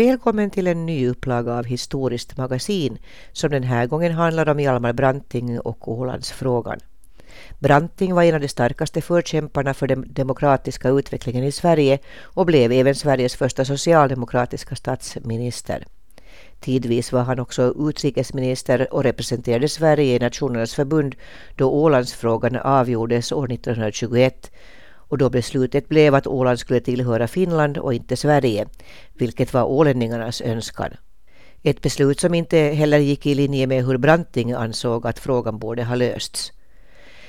Välkommen till en ny upplaga av Historiskt magasin som den här gången handlar om Hjalmar Branting och Ålandsfrågan. Branting var en av de starkaste förkämparna för den demokratiska utvecklingen i Sverige och blev även Sveriges första socialdemokratiska statsminister. Tidvis var han också utrikesminister och representerade Sverige i Nationernas förbund då Ålandsfrågan avgjordes år 1921 och då beslutet blev att Åland skulle tillhöra Finland och inte Sverige, vilket var ålänningarnas önskan. Ett beslut som inte heller gick i linje med hur Branting ansåg att frågan borde ha lösts.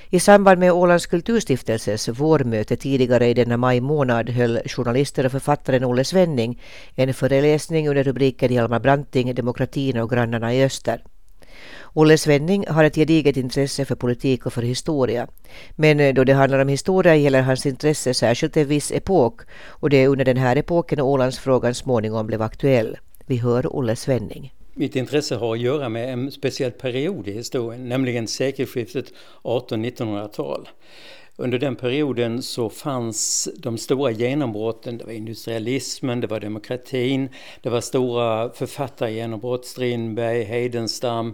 I samband med Ålands kulturstiftelses vårmöte tidigare i denna maj månad höll journalisten och författaren Olle Svenning en föreläsning under rubriken Hjalmar Branting, demokratin och grannarna i öster. Olle Svenning har ett gediget intresse för politik och för historia. Men eh, då det handlar om historia gäller hans intresse särskilt en viss epok och det är under den här epoken Ålandsfrågan småningom blev aktuell. Vi hör Olle Svenning. Mitt intresse har att göra med en speciell period i historien, nämligen sekelskiftet 1800-1900-tal. Under den perioden så fanns de stora genombrotten, det var industrialismen, det var demokratin, det var stora författargenombrott, Strindberg, Heidenstam,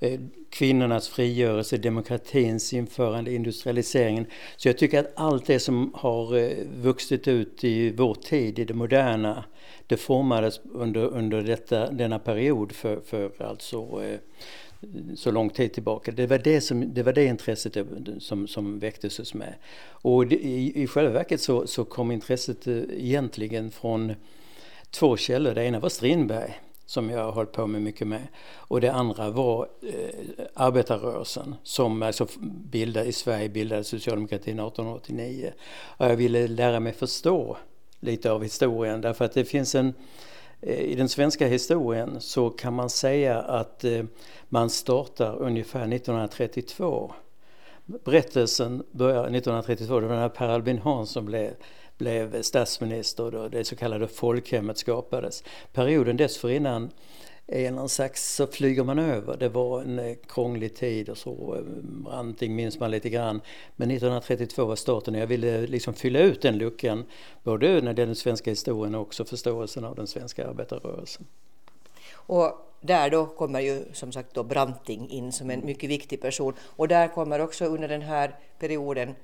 eh, kvinnornas frigörelse, demokratins införande, industrialiseringen. Så jag tycker att allt det som har eh, vuxit ut i vår tid, i det moderna, det formades under, under detta, denna period för, för alltså eh, så lång tid tillbaka. Det var det, som, det, var det intresset som, som väcktes hos mig. Och det, i, i själva verket så, så kom intresset eh, egentligen från två källor. Det ena var Strindberg som jag har hållit på med mycket med. Och det andra var eh, arbetarrörelsen som alltså bildade, i Sverige bildade socialdemokratin 1889. Och jag ville lära mig förstå lite av historien därför att det finns en eh, Eh, i den svenska historien så kan man säga att eh, man startar ungefär 1932. Berättelsen börjar 1932, det var när Per Albin Hansson blev, blev statsminister och det så kallade folkhemmet skapades. Perioden dessförinnan är någon slags, så flyger man över. Det var en eh, krånglig tid och så. Branting minns man lite grann. Men 1932 var starten och jag ville liksom fylla ut den luckan. Både när det gäller den svenska historien och också förståelsen av den svenska arbetarrörelsen. Och där då kommer ju som sagt då Branting in som en mycket viktig person. Och där kommer också under den här perioden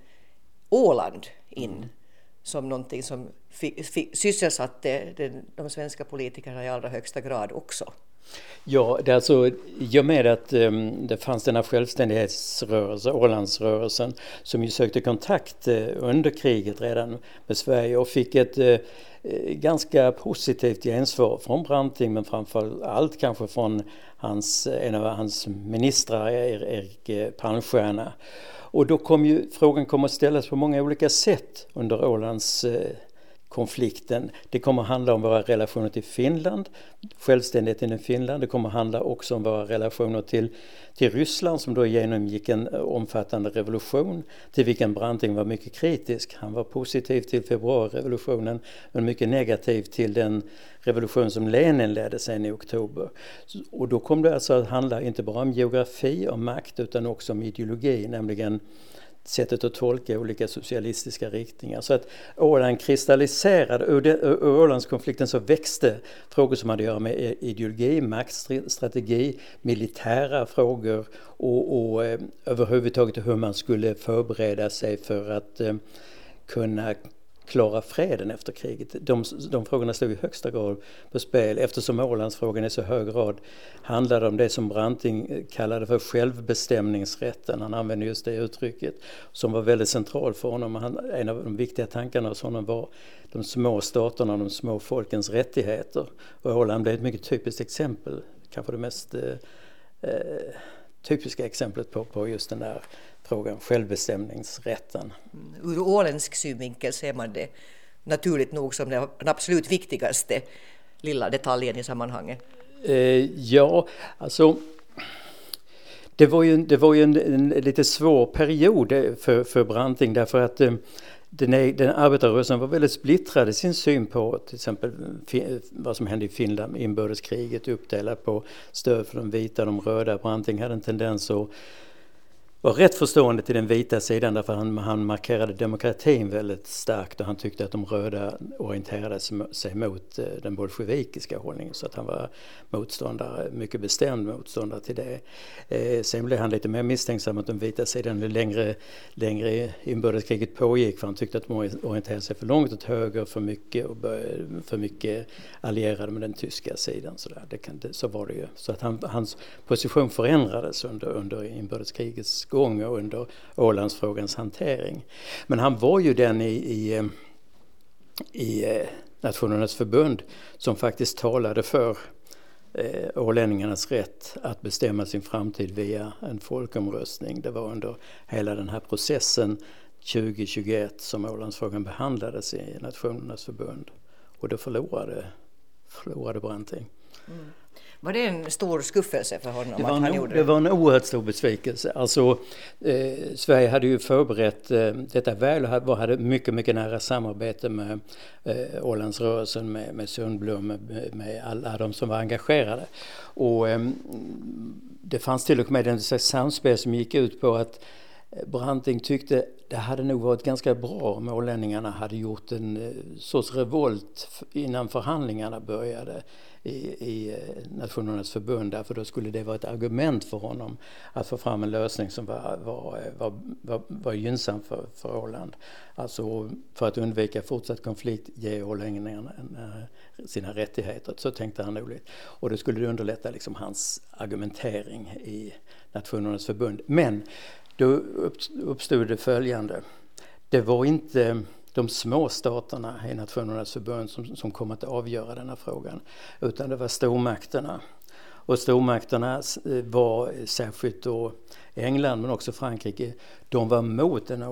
Åland in. Mm som någonting som sysselsatte de svenska politikerna i allra högsta grad också. Ja, det är alltså i och med att um, det fanns denna självständighetsrörelse, Ålandsrörelsen, som ju sökte kontakt uh, under kriget redan med Sverige och fick ett uh, ganska positivt gensvar från Branting men framför allt kanske från hans, en av hans ministrar, Erik Palmstierna. Och då kom ju frågan kom att ställas på många olika sätt under Ålands konflikten. Det kommer att handla om våra relationer till Finland, självständigheten i Finland. Det kommer att handla också om våra relationer till, till Ryssland som då genomgick en eh, omfattande revolution till vilken Branting var mycket kritisk. Han var positiv till februarirevolutionen men mycket negativ till den revolution som Lenin ledde sen i oktober. Och då kom det alltså att handla inte bara om geografi och makt utan också om ideologi, nämligen sättet att tolka olika socialistiska riktningar. Så att Åland kristalliserade, ur Ålandskonflikten så växte frågor som hade att göra med ideologi, maktstrategi, militära frågor och, och eh, överhuvudtaget hur man skulle förbereda sig för att eh, kunna klara freden efter kriget. De, de frågorna stod i högsta grad på spel eftersom Ålandsfrågan i så hög grad handlade om det som Branting eh, kallade för självbestämningsrätten. Han använde just det uttrycket som var väldigt central för honom. Han, en av de viktiga tankarna hos honom var de små staterna och de små folkens rättigheter. Och Åland blev ett mycket typiskt exempel, kanske det mest eh, eh typiska exemplet på, på just den där frågan, självbestämningsrätten. Mm. Ur åländsk synvinkel ser man det naturligt nog som den absolut viktigaste lilla detaljen i sammanhanget. Eh, ja, alltså det var ju, det var ju en, en lite svår period för, för Branting därför att eh, den, den arbetarrörelsen var väldigt splittrad i sin syn på till exempel vad som hände i Finland, inbördeskriget uppdelat på stöd för de vita och de röda. Branting hade en tendens att var rätt förstående till den vita sidan därför han, han markerade demokratin väldigt starkt och han tyckte att de röda orienterade sig mot eh, den bolsjevikiska hållningen så att han var motståndare, mycket bestämd motståndare till det. Eh, sen blev han lite mer misstänksam mot den vita sidan ju längre, längre inbördeskriget pågick för han tyckte att de orienterade sig för långt åt höger, för mycket, och för mycket allierade med den tyska sidan. Så, där. Det kan, det, så var det ju. Så att han, hans position förändrades under, under inbördeskrigets gång under Ålandsfrågans hantering. Men han var ju den i, i, eh, i eh, Nationernas förbund som faktiskt talade för eh, ålänningarnas rätt att bestämma sin framtid via en folkomröstning. Det var under hela den här processen 2021 som Ålandsfrågan behandlades i Nationernas förbund. Och då förlorade, förlorade Branting. Mm. Var det en stor skuffelse för honom? Det att han en, gjorde det var en oerhört stor besvikelse. Alltså, eh, Sverige hade ju förberett eh, detta väl och hade mycket, mycket nära samarbete med eh, Ålandsrörelsen, med, med Sundblom, med, med alla de som var engagerade. Och eh, det fanns till och med en samspel som gick ut på att Branting tyckte det hade nog varit ganska bra om ålänningarna hade gjort en eh, sorts revolt innan förhandlingarna började i, i eh, Nationernas förbund därför då skulle det vara ett argument för honom att få fram en lösning som var, var, eh, var, var, var gynnsam för, för Åland. Alltså för att undvika fortsatt konflikt ge ålänningarna sina rättigheter. Så tänkte han nog. Och det skulle underlätta liksom hans argumentering i Nationernas förbund. Men då uppstod det följande. Det var inte de små staterna i Nationernas förbund som, som kom att avgöra denna frågan utan det var stormakterna. Och stormakterna eh, var särskilt då England men också Frankrike, de var mot den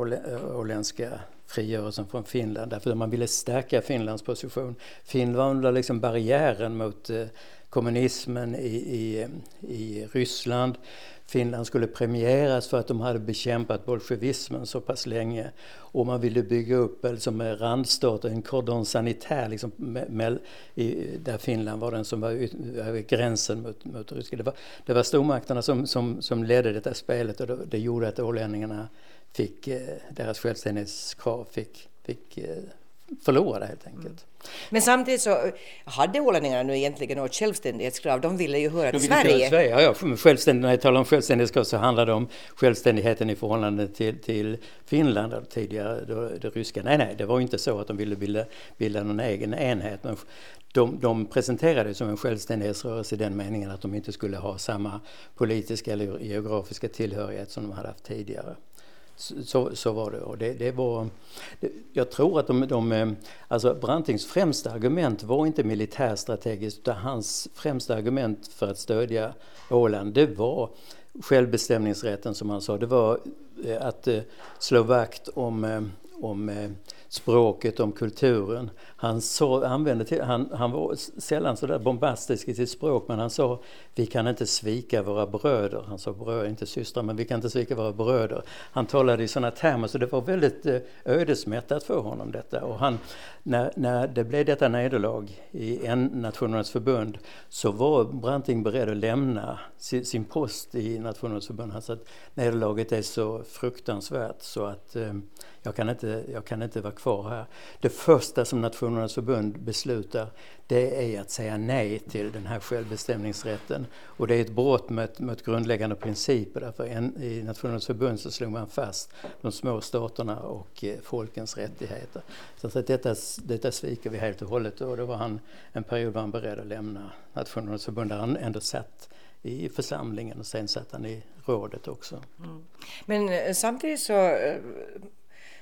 åländska frigörelsen från Finland därför att man ville stärka Finlands position. Finland var liksom barriären mot eh, kommunismen i, i, i Ryssland. Finland skulle premieras för att de hade bekämpat bolsjevismen så pass länge. Och man ville bygga upp liksom, randstater, en cordon sanitär liksom, med, i, där Finland var den som var över gränsen mot, mot Ryssland. Det var, det var stormakterna som, som, som ledde detta spelet och det, det gjorde att ålänningarna fick, eh, deras självständighetskrav fick, fick eh, förlorade helt enkelt. Mm. Men samtidigt så hade ålänningarna nu egentligen något självständighetskrav. De ville ju höra till Sverige. Sverige. Ja, ja. Självständig, när jag talar om självständighetskrav så handlar det om självständigheten i förhållande till, till Finland och tidigare det, det ryska. Nej, nej, det var inte så att de ville bilda, bilda någon egen enhet. Men de, de presenterade som en självständighetsrörelse i den meningen att de inte skulle ha samma politiska eller geografiska tillhörighet som de hade haft tidigare. Så, så var det. Och det, det var, det, jag tror att de, de, eh, alltså Brantings främsta argument var inte militärstrategiskt utan hans främsta argument för att stödja Åland det var självbestämningsrätten som han sa. Det var eh, att eh, slå vakt om, om språket, om kulturen. Han, så, använde till, han, han var sällan så där bombastisk i sitt språk men han sa vi kan inte svika våra bröder. Han sa bröder, inte systrar, men vi kan inte svika våra bröder. Han talade i sådana termer så det var väldigt eh, ödesmättat för honom detta. Och han, när, när det blev detta nederlag i en Nationernas förbund så var Branting beredd att lämna sin, sin post i Nationernas förbund. Han sa att nederlaget är så fruktansvärt så att eh, jag, kan inte, jag kan inte vara kvar här. Det första som Nationernas förbund beslutar det är att säga nej till den här självbestämningsrätten. Och det är ett brott mot, mot grundläggande principer. Därför en, I Nationernas förbund så slog man fast de små staterna och eh, folkens rättigheter. Så att detta, detta sviker vi helt och hållet och då var han en period var han beredd att lämna Nationernas förbund där han ändå satt i församlingen och sen satt han i rådet också. Mm. Men eh, samtidigt så eh,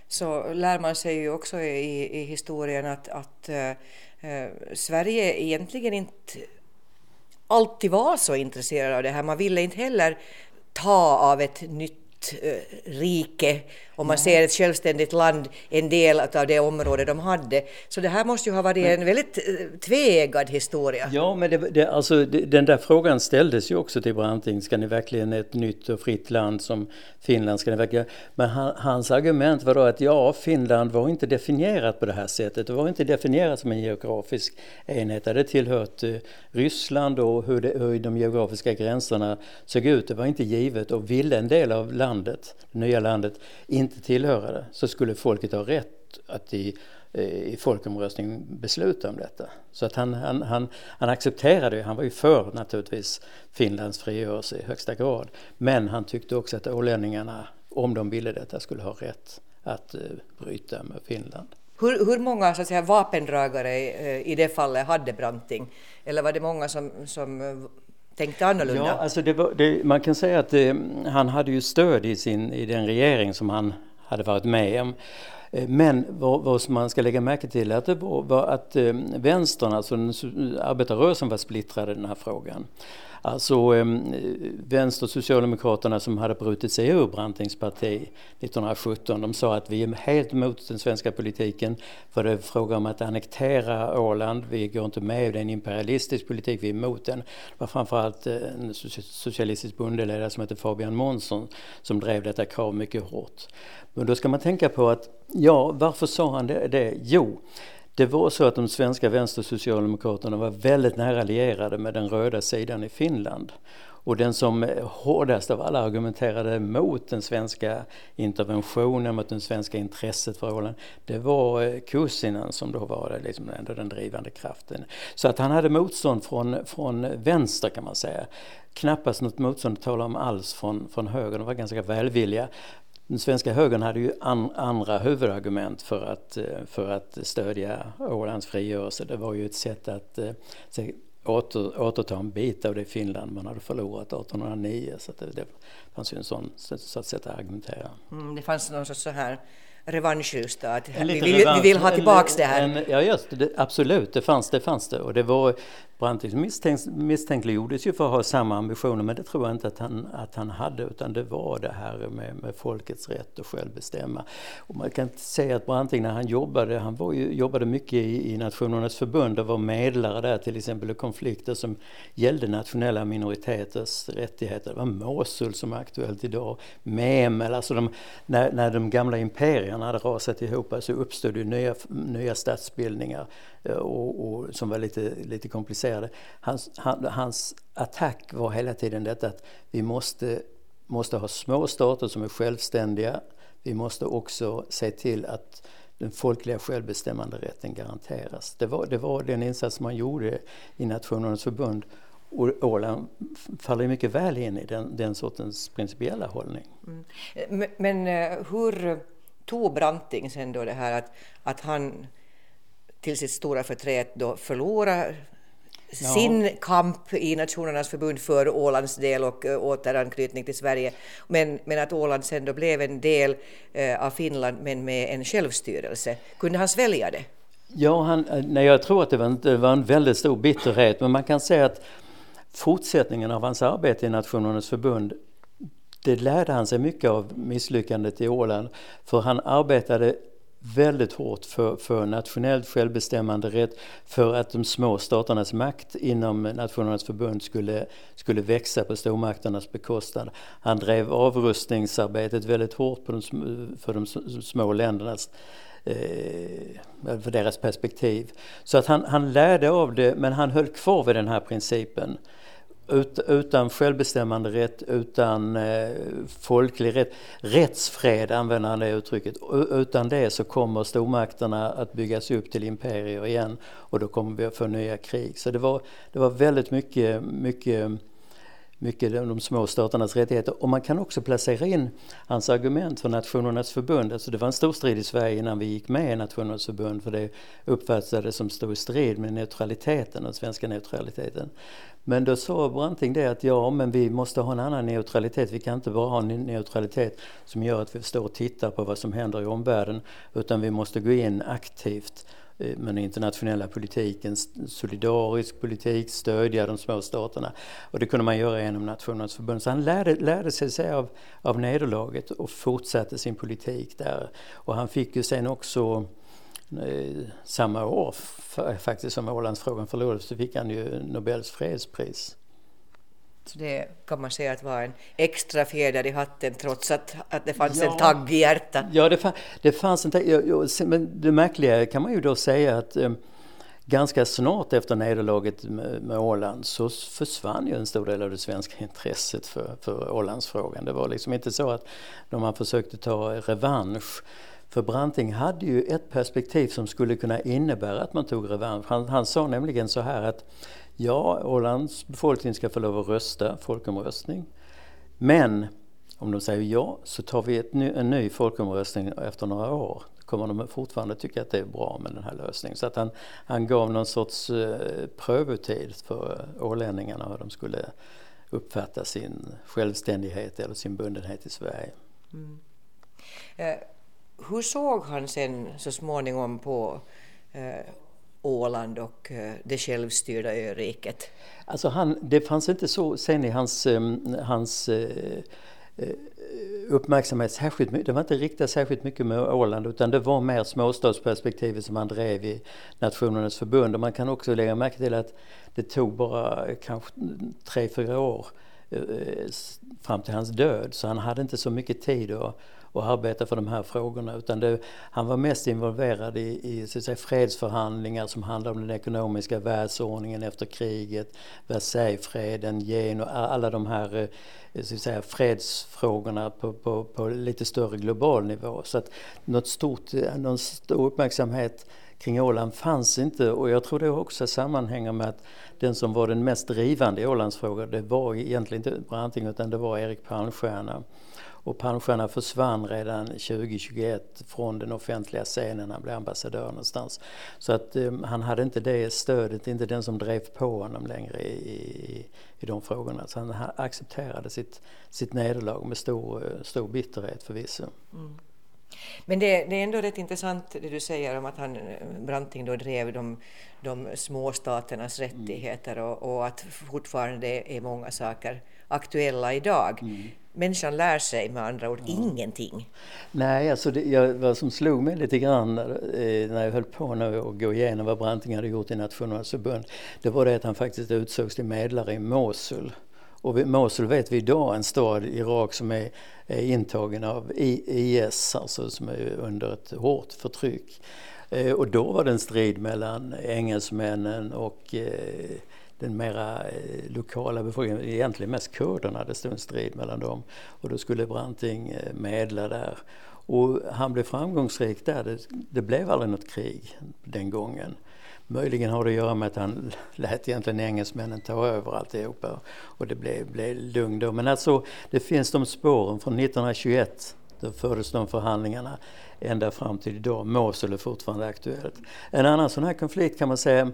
så lär man sig ju också i, i historien att, att eh, eh Sverige egentligen inte alltid var så intresserad av det här. Man ville inte heller ta av ett nytt rike, om man ser ett självständigt land, en del av det område de hade. Så det här måste ju ha varit en väldigt eh, tveeggad historia. Ja, men det, det, alltså, det, den där frågan ställdes ju också till Branting. Ska ni verkligen ett nytt och fritt land som Finland? Ska ni verkligen? Men han, hans argument var då att ja, Finland var inte definierat på det här sättet. Det var inte definierat som en geografisk enhet. Det hade tillhört eh, Ryssland och hur, hur de geografiska gränserna såg ut. Det var inte givet och ville en del av landet landet, det nya landet, inte tillhöra det så skulle folket ha rätt att i, eh, i folkomröstning besluta om detta. Så att han, han, han, han accepterade, han var ju för naturligtvis Finlands frigörelse i högsta grad. Men han tyckte också att ålänningarna, om de ville detta, skulle ha rätt att uh, bryta med Finland. Hur, hur många så att säga, vapendragare i, eh, i det fallet hade Branting? Eller var det många som, som tänkte annorlunda? Ja, alltså det var, det, man kan säga att eh, han hade ju stöd i, sin, i den regering som han hade varit med om. Eh, men vad, vad man ska lägga märke till är att, det var, var att eh, vänstern, alltså den, arbetarrörelsen var splittrad i den här frågan. Alltså eh, Vänster Socialdemokraterna som hade brutit sig ur Brantings parti 1917, de sa att vi är helt emot den svenska politiken för det är fråga om att annektera Åland, vi går inte med, det är en imperialistisk politik, vi är emot den. Det var framförallt eh, en socialistisk bondeledare som hette Fabian Månsson som drev detta krav mycket hårt. Men då ska man tänka på att, ja varför sa han det? det? Jo, det var så att de svenska vänstersocialdemokraterna var väldigt nära allierade med den röda sidan i Finland. Och den som hårdast av alla argumenterade mot den svenska interventionen, mot det svenska intresset för Åland, det var eh, som då var liksom ändå den drivande kraften. Så att han hade motstånd från, från vänster kan man säga. Knappast något motstånd att tala om alls från, från höger, de var ganska välvilliga. Den svenska högern hade ju an, andra huvudargument för att, eh, för att stödja Ålands frigörelse. Det var ju ett sätt att eh, åter, återta en bit av det Finland man hade förlorat 1809. Så det, det fanns ju en sån så att sätt att argumentera. Mm, det fanns någon sorts så här revanschlust att vi, vi, vi, vill ha tillbaks det här. En, ja just det, absolut, det fanns det. Fanns det. Och det var, Branting misstänk, misstänkliggjordes ju för att ha samma ambitioner men det tror jag inte att han, att han hade utan det var det här med, med folkets rätt att själv bestämma. Och man kan säga att Branting när han jobbade, han var ju, jobbade mycket i, i Nationernas förbund och var medlare där till exempel i konflikter som gällde nationella minoriteters rättigheter. Det var Mosul som är aktuellt idag, Memel, alltså de, när, när de gamla imperierna hade rasat ihop så uppstod det nya, nya statsbildningar eh, och, och, som var lite, lite komplicerade. Hans, han, hans attack var hela tiden detta att vi måste, måste ha små stater som är självständiga. Vi måste också se till att den folkliga självbestämmanderätten garanteras. Det var, det var den insats man gjorde i Nationernas förbund och Åland faller mycket väl in i den, den sortens principiella hållning. Mm. Eh, men, men eh, hur tog Branting sen då det här att, att han till sitt stora förtret då förlora ja. sin kamp i Nationernas förbund för Ålands del och uh, återanknytning till Sverige. Men, men att Åland sen då blev en del uh, av Finland men med en självstyrelse. Kunde han svälja det? Ja, han, eh, nej, jag tror att det var, en, det var en väldigt stor bitterhet men man kan säga att fortsättningen av hans arbete i Nationernas förbund det lärde han sig mycket av misslyckandet i Åland för han arbetade väldigt hårt för, för nationellt självbestämmande rätt för att de små staternas makt inom Nationernas förbund skulle, skulle växa på stormakternas bekostnad. Han drev avrustningsarbetet väldigt hårt på de, för de små ländernas eh, för deras perspektiv. Så att han, han lärde av det men han höll kvar vid den här principen. Ut, utan självbestämmande rätt, utan eh, folklig rätt, rättsfred använder han det uttrycket. Utan det så kommer stormakterna att byggas upp till imperier igen och då kommer vi att få nya krig. Så det var, det var väldigt mycket, mycket mycket de små staternas rättigheter. Och man kan också placera in hans argument för Nationernas förbund. Alltså det var en stor strid i Sverige innan vi gick med i Nationernas förbund för det uppfattades som stor strid med neutraliteten, den svenska neutraliteten. Men då sa Branting det att ja, men vi måste ha en annan neutralitet. Vi kan inte bara ha en neutralitet som gör att vi står och tittar på vad som händer i omvärlden utan vi måste gå in aktivt eh, med den internationella politiken, solidarisk politik, stödja de små staterna. Och det kunde man göra genom Nationernas förbund. Så han lärde, lärde sig av, av nederlaget och fortsatte sin politik där. Och han fick ju sen också samma år faktiskt som Ålandsfrågan förlorades så fick han ju Nobels fredspris. Så det kan man säga att var en extra fjäder i hatten trots att, att det fanns ja, en tagg i hjärtat. Ja, det, fann, det fanns en tagg. Men det märkliga kan man ju då säga att um, ganska snart efter nederlaget med, med Åland så försvann ju en stor del av det svenska intresset för, för Ålandsfrågan. Det var liksom inte så att man försökte ta revansch för Branting hade ju ett perspektiv som skulle kunna innebära att man tog revansch. Han, han sa nämligen så här att ja, Ålands befolkning ska få lov att rösta, folkomröstning. Men om de säger ja så tar vi ett ny, en ny folkomröstning efter några år. Kommer de fortfarande tycka att det är bra med den här lösningen. Så att han, han gav någon sorts eh, prövotid för eh, ålänningarna hur de skulle uppfatta sin självständighet eller sin bundenhet i Sverige. Mm. Eh, hur såg han sen så småningom på eh, Åland och eh, det självstyrda öriket? Alltså han, det fanns inte så sen i hans, um, hans uh, uppmärksamhet särskilt mycket, det var inte riktat särskilt mycket med Åland utan det var mer småstadsperspektivet som han drev i Nationernas förbund och man kan också lägga märke till att det tog bara kanske tre, fyra år eh, fram till hans död så han hade inte så mycket tid att och arbeta för de här frågorna utan det, han var mest involverad i, i så att säga, fredsförhandlingar som handlade om den ekonomiska världsordningen efter kriget, Versaillesfreden, Gen och alla de här eh, så att säga, fredsfrågorna på, på, på lite större global nivå. Så att något stort, eh, någon stor uppmärksamhet kring Åland fanns inte och jag tror det också sammanhänger med att den som var den mest drivande i Ålandsfrågan det var egentligen inte Branting utan det var Erik Palmstierna. Och Palmstierna försvann redan 2021 från den offentliga scenen, han blev ambassadör någonstans. Så att um, han hade inte det stödet, inte den som drev på honom längre i, i, i de frågorna. Så han accepterade sitt, sitt nederlag med stor, stor bitterhet förvisso. Mm. Men det, det, är ändå rätt intressant det du säger om att han, Branting då drev de, de små staternas mm. rättigheter och, och, att fortfarande är många saker aktuella idag. Mm. Människan lär sig med andra ord ja. ingenting. Nej, alltså det, jag, vad som slog mig lite grann eh, när jag höll på nu att gå igenom vad Branting hade gjort i Nationernas förbund, det var det att han faktiskt utsågs till medlare i Mosul. Och Mosul vet vi idag en stad i Irak som är, är intagen av IS, alltså som är under ett hårt förtryck. Eh, och då var det en strid mellan engelsmännen och eh, den mera eh, lokala befolkningen, egentligen mest kurderna, det stod en strid mellan dem. Och då skulle Branting eh, medla där. Och han blev framgångsrik där, det, det blev aldrig något krig den gången. Möjligen har det att göra med att han lät egentligen engelsmännen ta över alltihopa och det blev, blev lugn då. Men alltså, det finns de spåren från 1921 då fördes de förhandlingarna ända fram till idag. Mosul är fortfarande aktuellt. En annan sån här konflikt kan man säga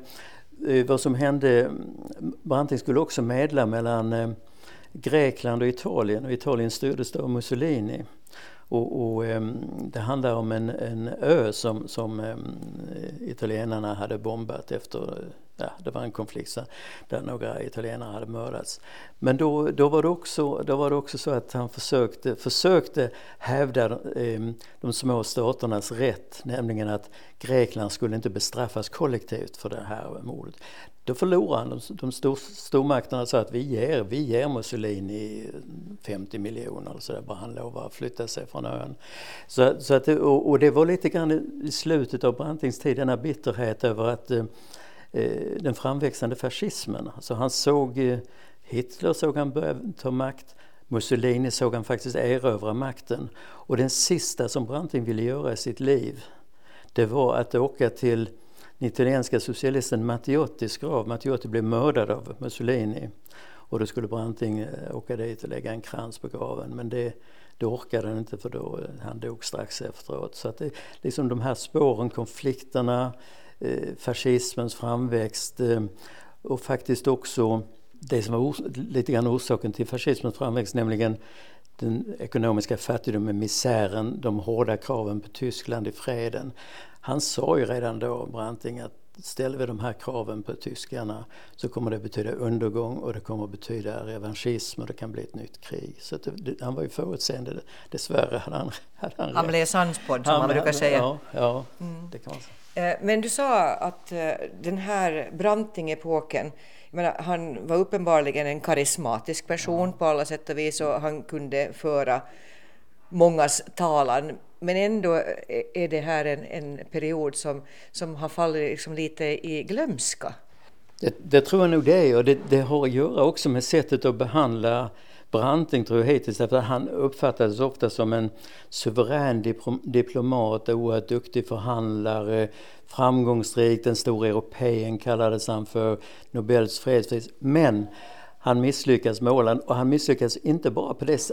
Eh, vad som hände, Branting skulle också medla mellan eh, Grekland och Italien och Italien styrdes då av Mussolini. Och, och ehm, det handlar om en, en ö som, som ehm, italienarna hade bombat efter eh, ja, det var en konflikt där några italienare hade mördats. Men då, då, var det också, då var det också så att han försökte, försökte hävda eh, de små staternas rätt, nämligen att Grekland skulle inte bestraffas kollektivt för det här mordet. Då förlorade han. De, de stor, stormakterna sa att vi ger, vi ger Mussolini 50 miljoner så där, bara han lovar att flytta sig från ön. Så, så att, och, och, det var lite grann i slutet av Brantings tid, denna bitterhet över att Eh, Eh, den framväxande fascismen. Alltså han såg eh, Hitler såg han börja ta makt, Mussolini såg han faktiskt erövra makten. Och den sista som Branting ville göra i sitt liv det var att åka till den italienska socialisten Mattiottis grav. Mattiotti blev mördad av Mussolini. Och då skulle Branting eh, åka dit och lägga en krans på graven. Men det, det orkade han inte för då, han dog strax efteråt. Så att det, liksom de här spåren, konflikterna, Eh, fascismens framväxt eh, och faktiskt också det som var lite grann orsaken till fascismens framväxt, nämligen den ekonomiska fattigdomen, misären, de hårda kraven på Tyskland i freden. Han sa ju redan då, Branting, att ställer vi de här kraven på tyskarna så kommer det betyda undergång och det kommer betyda revanschism och det kan bli ett nytt krig. Så det, han var ju förutseende. Dessvärre hade han, hade han Han blev sannspådd som han, man brukar säga. Ja, ja mm. det kan man säga. Eh, men du sa att eh, den här Branting-epoken, han var uppenbarligen en karismatisk person på alla sätt och vis och han kunde föra mångas talan. men ändå är det här en, en period som, som har fallit liksom lite i glömska. Det, det, tror jag nog det är och det, det, har att göra också med sättet att behandla Branting tror jag hittills, därför att han uppfattades ofta som en suverän diplomat, oerhört duktig förhandlare, framgångsrik, den stora europeen kallades han för Nobels fredspris. Men han misslyckades med Åland och han misslyckades inte bara på det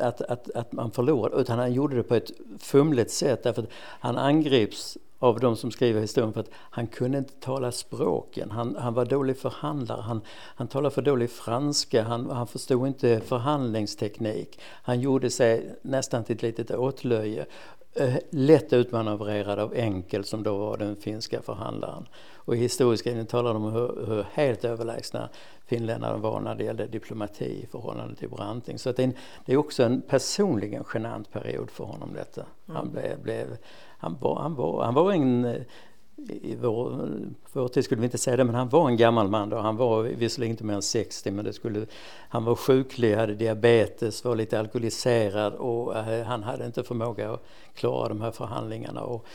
att, att, att man förlorade utan han gjorde det på ett fumligt sätt därför att han angrips av de som skriver historien för att han kunde inte tala språken. Han, han var dålig förhandlare, han, han talade för dålig franska, han, han förstod inte förhandlingsteknik. Han gjorde sig nästan till ett litet åtlöje. Eh, lätt utmanövrerad av Enkel som då var den finska förhandlaren. Och i historieskrivningen talar de om hur, hur helt överlägsna finländarna var när det gällde diplomati i förhållande till Branting. Så det är, en, det är också en personligen genant period för honom detta. Han mm. blev, blev han var, han var, han var en eh, i vår, vår tid skulle vi inte säga det, men han var en gammal man då. Han var visserligen inte mer än 60 men det skulle, han var sjuklig, hade diabetes, var lite alkoholiserad och eh, han hade inte förmåga att klara de här förhandlingarna. Och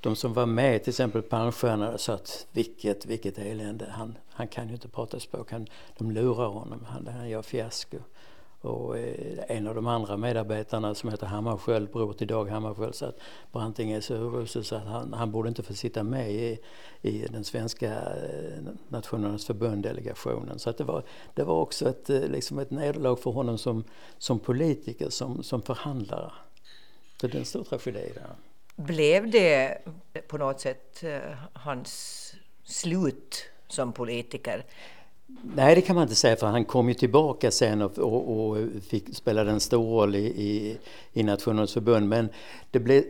de som var med, till exempel pensionärerna, sa att vilket, vilket elände, han, han kan ju inte prata språk, han, de lurar honom, han, han gör fiasko. Och eh, en av de andra medarbetarna som heter Hammarskjöld, bror till Dag Hammarskjöld, sa att Branting är så urusel så att han, han borde inte få sitta med i, i den svenska eh, Nationernas förbund-delegationen. Så att det, var, det var också ett, eh, liksom ett nederlag för honom som, som politiker, som, som förhandlare. Så det är en stor tragedi. Där. Blev det på något sätt hans slut som politiker? Nej, det kan man inte säga för han kom ju tillbaka sen och, och, och fick, spelade en stor roll i, i, i Nationens förbund. Men det blev,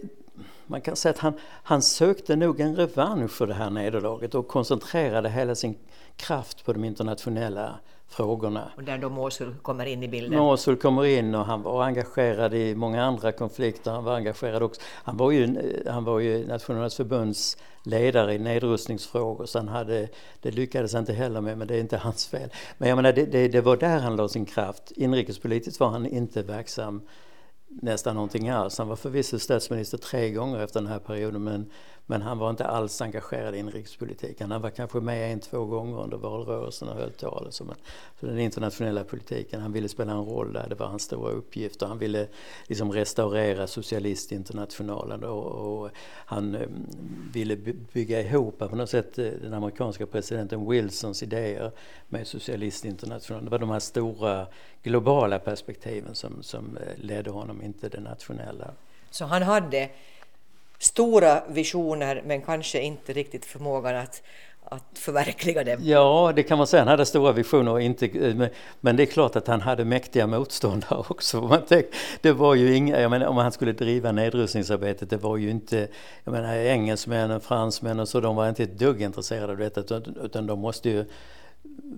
man kan säga att han, han sökte nog en revansch för det här nederlaget och koncentrerade hela sin kraft på de internationella frågorna. Och där då Mosul kommer in i bilden? Mosul kommer in och han var engagerad i många andra konflikter. Han var engagerad också. Han var ju, han var ju Nationernas förbunds ledare i nedrustningsfrågor så han hade, det lyckades han inte heller med men det är inte hans fel. Men jag menar det, det, det var där han la sin kraft. Inrikespolitiskt var han inte verksam nästan någonting alls. Han var förvisso statsminister tre gånger efter den här perioden men men han var inte alls engagerad i inrikespolitiken. Han var kanske med en, två gånger under valrörelsen och höll tal. Så, så den internationella politiken, han ville spela en roll där, det var hans stora uppgift. Och han ville liksom restaurera socialistinternationalen och, och han um, ville bygga ihop på något sätt eh, den amerikanska presidenten Wilsons idéer med socialistinternationalen. Det var de här stora globala perspektiven som, som eh, ledde honom, inte det nationella. Så han hade stora visioner men kanske inte riktigt förmågan att, att förverkliga dem. Ja, det kan man säga. Han hade stora visioner och inte, eh, men det är klart att han hade mäktiga motståndare också. Man tänkte, det var ju inga, jag menar, om han skulle driva nedrustningsarbetet, det var ju inte, jag menar engelsmännen, fransmännen och så, de var inte ett dugg intresserade av detta utan, utan de måste ju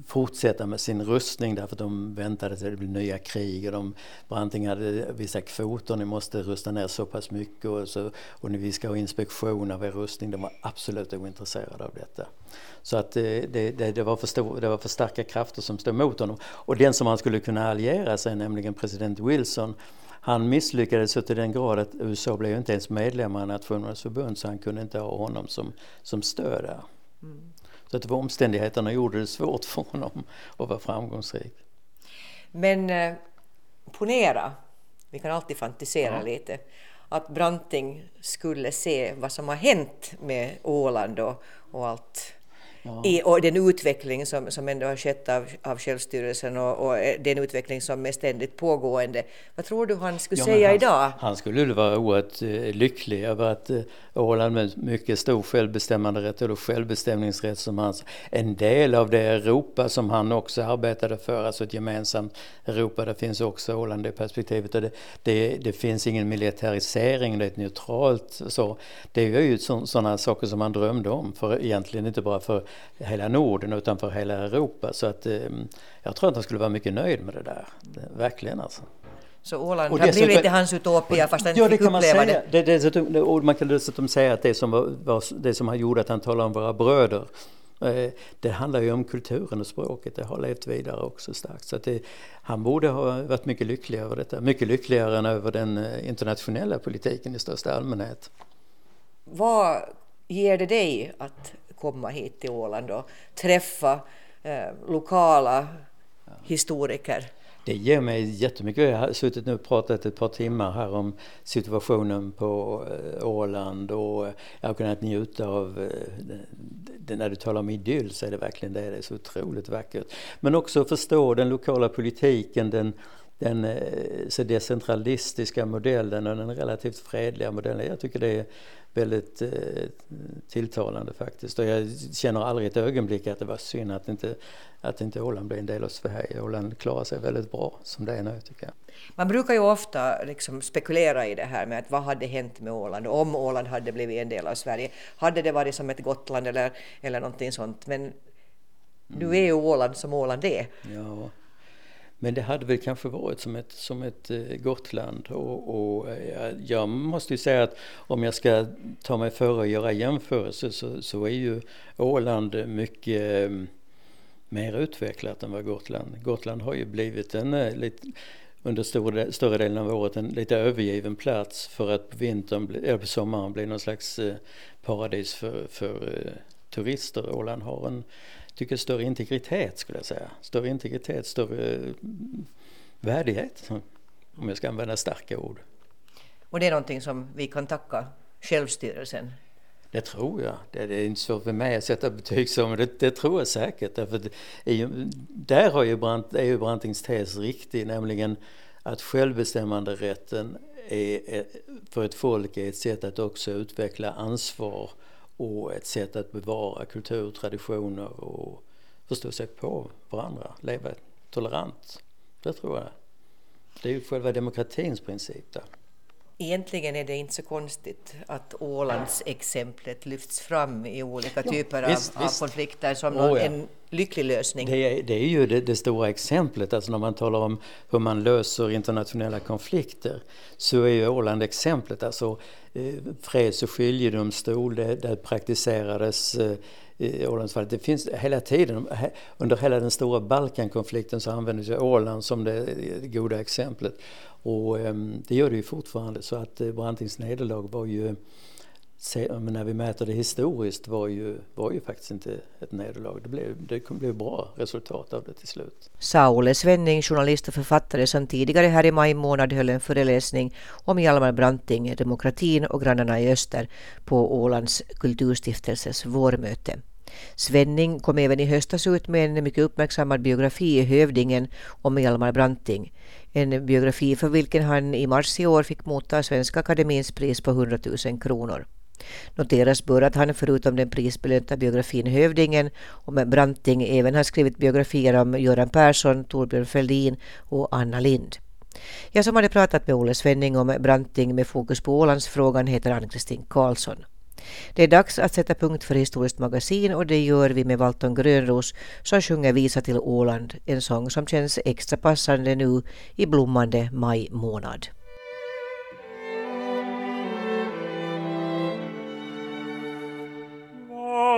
fortsätta med sin rustning därför att de väntade sig att det blev nya krig och de, Branting hade vissa kvoter, ni måste rusta ner så pass mycket och, så, och vi ska ha inspektion av er rustning. De var absolut ointresserade av detta. Så att eh, det, det, det, var för stor, det var för starka krafter som stod mot honom. Och den som han skulle kunna alliera sig, nämligen president Wilson, han misslyckades så till den grad att USA blev inte ens medlemmar i Nationernas förbund så han kunde inte ha honom som, som stöd där. Mm. Så att omständigheterna gjorde det svårt för honom att vara framgångsrik. Men eh, ponera, vi kan alltid fantisera ja. lite, att Branting skulle se vad som har hänt med Åland och, och allt Ja. I, och den utveckling som, som ändå har skett av, av självstyrelsen och, och den utveckling som är ständigt pågående. Vad tror du han skulle ja, säga han, idag? Han skulle vara oerhört uh, lycklig över att uh, Åland med mycket stor självbestämmanderätt eller självbestämningsrätt som hans, en del av det Europa som han också arbetade för, alltså ett gemensamt Europa, där finns också Åland i perspektivet. Och det, det, det finns ingen militarisering, det är ett neutralt så. Det är ju sådana saker som han drömde om, för egentligen inte bara för hela Norden utan för hela Europa. Så att, eh, jag tror att han skulle vara mycket nöjd med det där. Verkligen alltså. Så Åland har blivit lite hans utopia fast han ja, fick uppleva säga. det. det. det och man kan dessutom säga att det som, var, var, det som har gjort att han talar om våra bröder Eh, det handlar ju om kulturen och språket, det har levt vidare också starkt. Så det, han borde ha varit mycket lyckligare över detta, mycket lyckligare än över den eh, internationella politiken i största allmänhet. Vad ger det dig att komma hit till Åland och träffa eh, lokala historiker? Det ger mig jättemycket. Jag har suttit nu och pratat ett par timmar här om situationen på eh, Åland och jag har kunnat njuta av eh, det, när du talar om idyll så är det verkligen det, det är så otroligt vackert. Men också förstå den lokala politiken, den, den eh, så decentralistiska modellen och den relativt fredliga modellen. Jag tycker det är väldigt eh, tilltalande faktiskt. Och jag känner aldrig ett ögonblick att det var synd att inte, att inte Åland blev en del av Sverige. Åland klarar sig väldigt bra som det är nu tycker jag. Man brukar ju ofta liksom spekulera i det här med att vad hade hänt med Åland om Åland hade blivit en del av Sverige. Hade det varit som ett Gotland eller, eller någonting sånt. Men nu är ju Åland som Åland är. Ja. Men det hade väl kanske varit som ett, som ett eh, Gotland och, eh, och jag måste ju säga att om jag ska ta mig före att göra jämförelser så, så är ju Åland mycket eh, mer utvecklat än vad Gotland. Gotland har ju blivit en lite, under stor, större delen av året en lite övergiven plats för att på vintern, eller på sommaren bli någon slags paradis för, för turister. Åland har en tycker större integritet skulle jag säga. Större integritet, större mm, värdighet. Om jag ska använda starka ord. Och det är någonting som vi kan tacka självstyrelsen det tror jag. Det är inte svårt för mig att sätta betyg som, men det, det tror jag säkert. Därför ju, där har ju Brant, är ju Brantings tes riktig, nämligen att självbestämmanderätten är, för ett folk är ett sätt att också utveckla ansvar och ett sätt att bevara kultur, traditioner och förstå sig på varandra, leva tolerant. Det tror jag. Det är ju själva demokratins princip där. Egentligen är det inte så konstigt att Ålands exemplet lyfts fram i olika ja, typer visst, av, visst. av, konflikter som oh, ja. en lycklig lösning. Det är, det är ju det, det, stora exemplet, alltså när man talar om hur man löser internationella konflikter så är ju Åland exemplet. Alltså Eh, freds och skiljedomstol, det, det praktiserades eh, i Ålandsfallet. Det finns hela tiden, under hela den stora Balkankonflikten så användes ju Åland som det eh, goda exemplet. Och ehm, det gör det ju fortfarande så att Brantings nederlag var ju när vi mäter det historiskt var ju, var ju faktiskt inte ett nederlag. Det blev, det blev bra resultat av det till slut. Saule Svenning, journalist och författare som tidigare här i maj månad höll en föreläsning om Hjalmar Branting, demokratin och grannarna i öster på Ålands kulturstiftelses vårmöte. Svenning kom även i höstas ut med en mycket uppmärksammad biografi i Hövdingen om Hjalmar Branting. En biografi för vilken han i mars i år fick motta Svenska Akademins pris på 100 000 kronor. Noteras bör att han förutom den prisbelönta biografin Hövdingen om Branting även har skrivit biografier om Göran Persson, Torbjörn Fälldin och Anna Lind. Jag som hade pratat med Olle Svenning om Branting med fokus på Ålandsfrågan heter Ann-Kristin Karlsson. Det är dags att sätta punkt för Historiskt magasin och det gör vi med Valton Grönros som sjunger Visa till Åland, en sång som känns extra passande nu i blommande maj månad.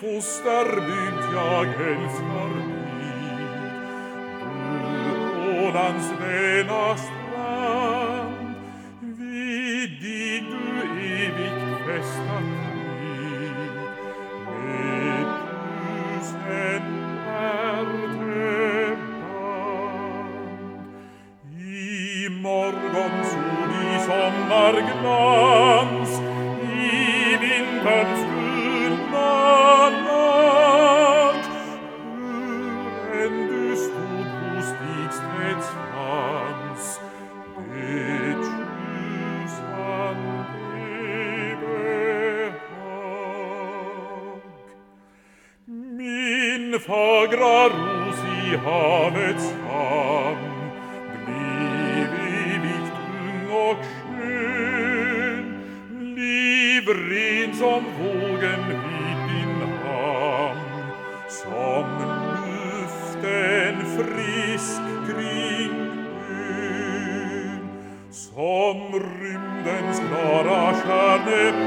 fosterbygd jag älskar mig. Du Ålands väna in fagra rusi havet sam, blivi vichtung och skön, bliv ren som vågen vid din hamn, som luften frisk kring ön, som rymdens klara stjärne